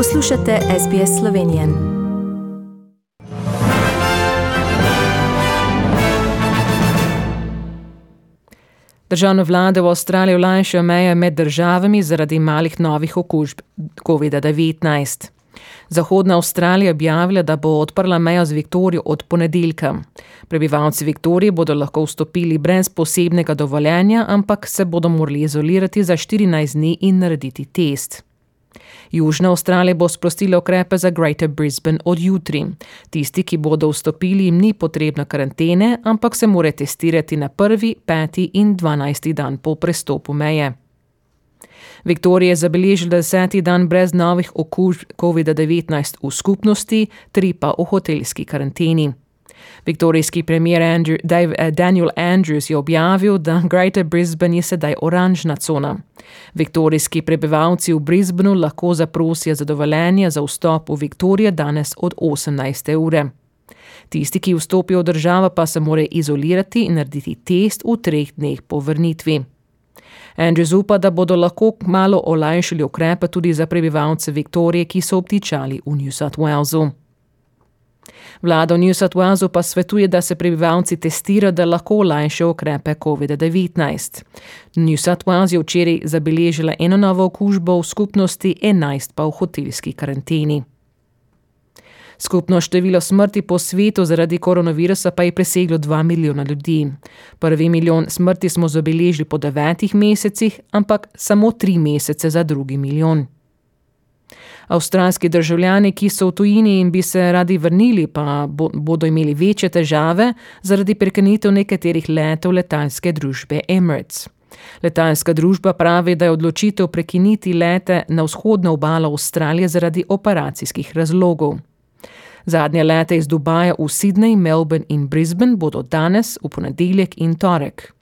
Poslušate SBS Slovenijo. Državne vlade v Avstraliji olajšajo meje med državami zaradi malih novih okužb COVID-19. Zahodna Avstralija objavlja, da bo odprla mejo z Viktorijo od ponedeljka. Prebivalci Viktorije bodo lahko vstopili brez posebnega dovoljenja, ampak se bodo morali izolirati za 14 dni in narediti test. Južna Avstralija bo sprostila ukrepe za Greater Brisbane od jutri. Tisti, ki bodo vstopili, jim ni potrebna karantene, ampak se morajo testirati na prvi, peti in dvanajsti dan po prestopu meje. Viktorija je zabeležila deseti dan brez novih okužb COVID-19 v skupnosti, tri pa v hotelski karanteni. Viktorijski premier Andrew, Dave, uh, Daniel Andrews je objavil, da Greater Brisbane je sedaj oranžna cona. Viktorijski prebivalci v Brisbaneu lahko zaprosijo za dovoljenje za vstop v Viktorijo danes od 18. ure. Tisti, ki vstopijo v državo, pa se morajo izolirati in narediti test v treh dneh po vrnitvi. Andrews upa, da bodo lahko malo olajšali ukrepe tudi za prebivalce Viktorije, ki so obtičali v New South Walesu. Vlada v New South Walesu pa svetuje, da se prebivalci testirajo, da lahko olajšajo ukrepe COVID-19. New South Wales je včeraj zabeležila eno novo okužbo v skupnosti, 11 pa v hotelski karanteni. Skupno število smrti po svetu zaradi koronavirusa pa je preseglo 2 milijona ljudi. Prvi milijon smrti smo zabeležili po devetih mesecih, ampak samo tri mesece za drugi milijon. Avstralski državljani, ki so v tujini in bi se radi vrnili, pa bodo imeli večje težave zaradi prekinitev nekaterih letov letalske družbe Emirates. Letalska družba pravi, da je odločitev prekiniti lete na vzhodno obalo Avstralije zaradi operacijskih razlogov. Zadnje lete iz Dubaja v Sydney, Melbourne in Brisbane bodo danes, v ponedeljek in torek.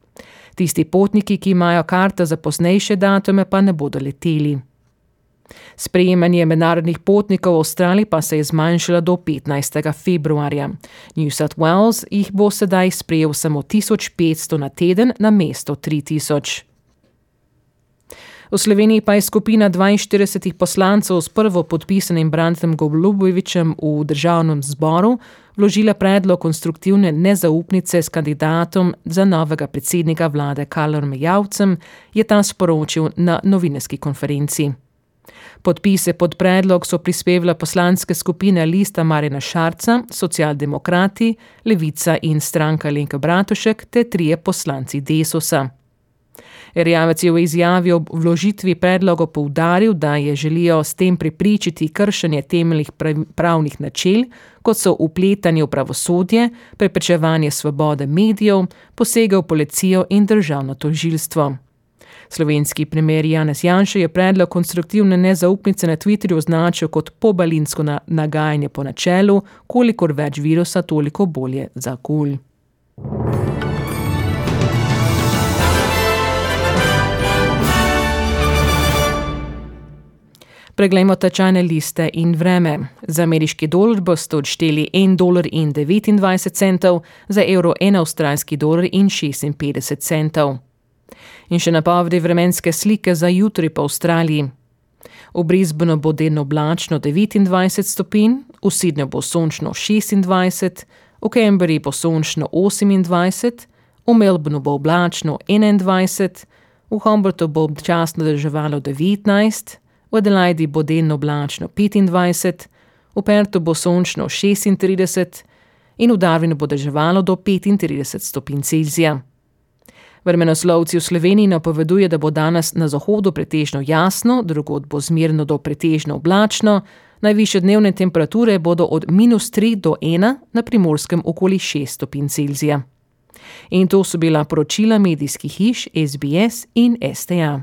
Tisti potniki, ki imajo karte za posnejše datume, pa ne bodo leteli. Sprejemanje mednarodnih potnikov v Avstraliji pa se je zmanjšalo do 15. februarja. New South Wales jih bo sedaj sprejel samo 1500 na teden na mesto 3000. V Sloveniji pa je skupina 42 poslancev s prvo podpisanim Brantem Goblubovičem v državnem zboru vložila predlog konstruktivne nezaupnice s kandidatom za novega predsednika vlade Karlom Javcem, je ta sporočil na novinarski konferenci. Podpise pod predlog so prispevale poslanske skupine Lista Marina Šarca, Socialdemokrati, Levica in stranka Lenka Bratušek ter trije poslanci Desosa. Erjavec je v izjavi ob vložitvi predloga poudaril, da je želijo s tem pripričiti kršenje temeljnih pravnih načel, kot so upletanje v pravosodje, preprečevanje svobode medijev, posege v policijo in državno tožilstvo. Slovenski premier Janez Janša je predlog konstruktivne nezaupnice na Twitterju označil kot pobalinsko nagajanje po načelu, kolikor več virusa, toliko bolje za kul. Preglejmo tečajne liste in vreme. Za ameriški dolar boste odšteli 1,29 dolar, za evro 1 avstralski dolar in 56 centov in še napovedi vremenske slike za jutri po Avstraliji. V Brisbaneu bo delno oblačno 29 stopinj, v Sydneyju bo sončno 26, v Canberri bo sončno 28, v Melbourneu bo oblačno 21, v Humboldtu bo občasno državalo 19, v Adelaidi bo delno oblačno 25, v Pertu bo sončno 36 in v Darwinu bo državalo do 35 stopinj Celzija. Vremenoslovci v Sloveniji napoveduje, da bo danes na zahodu pretežno jasno, drugod bo zmerno do pretežno oblačno, najviše dnevne temperature bodo od minus 3 do 1, na primorskem okoli 6 stopinj Celzija. In to so bila poročila medijskih hiš SBS in STA.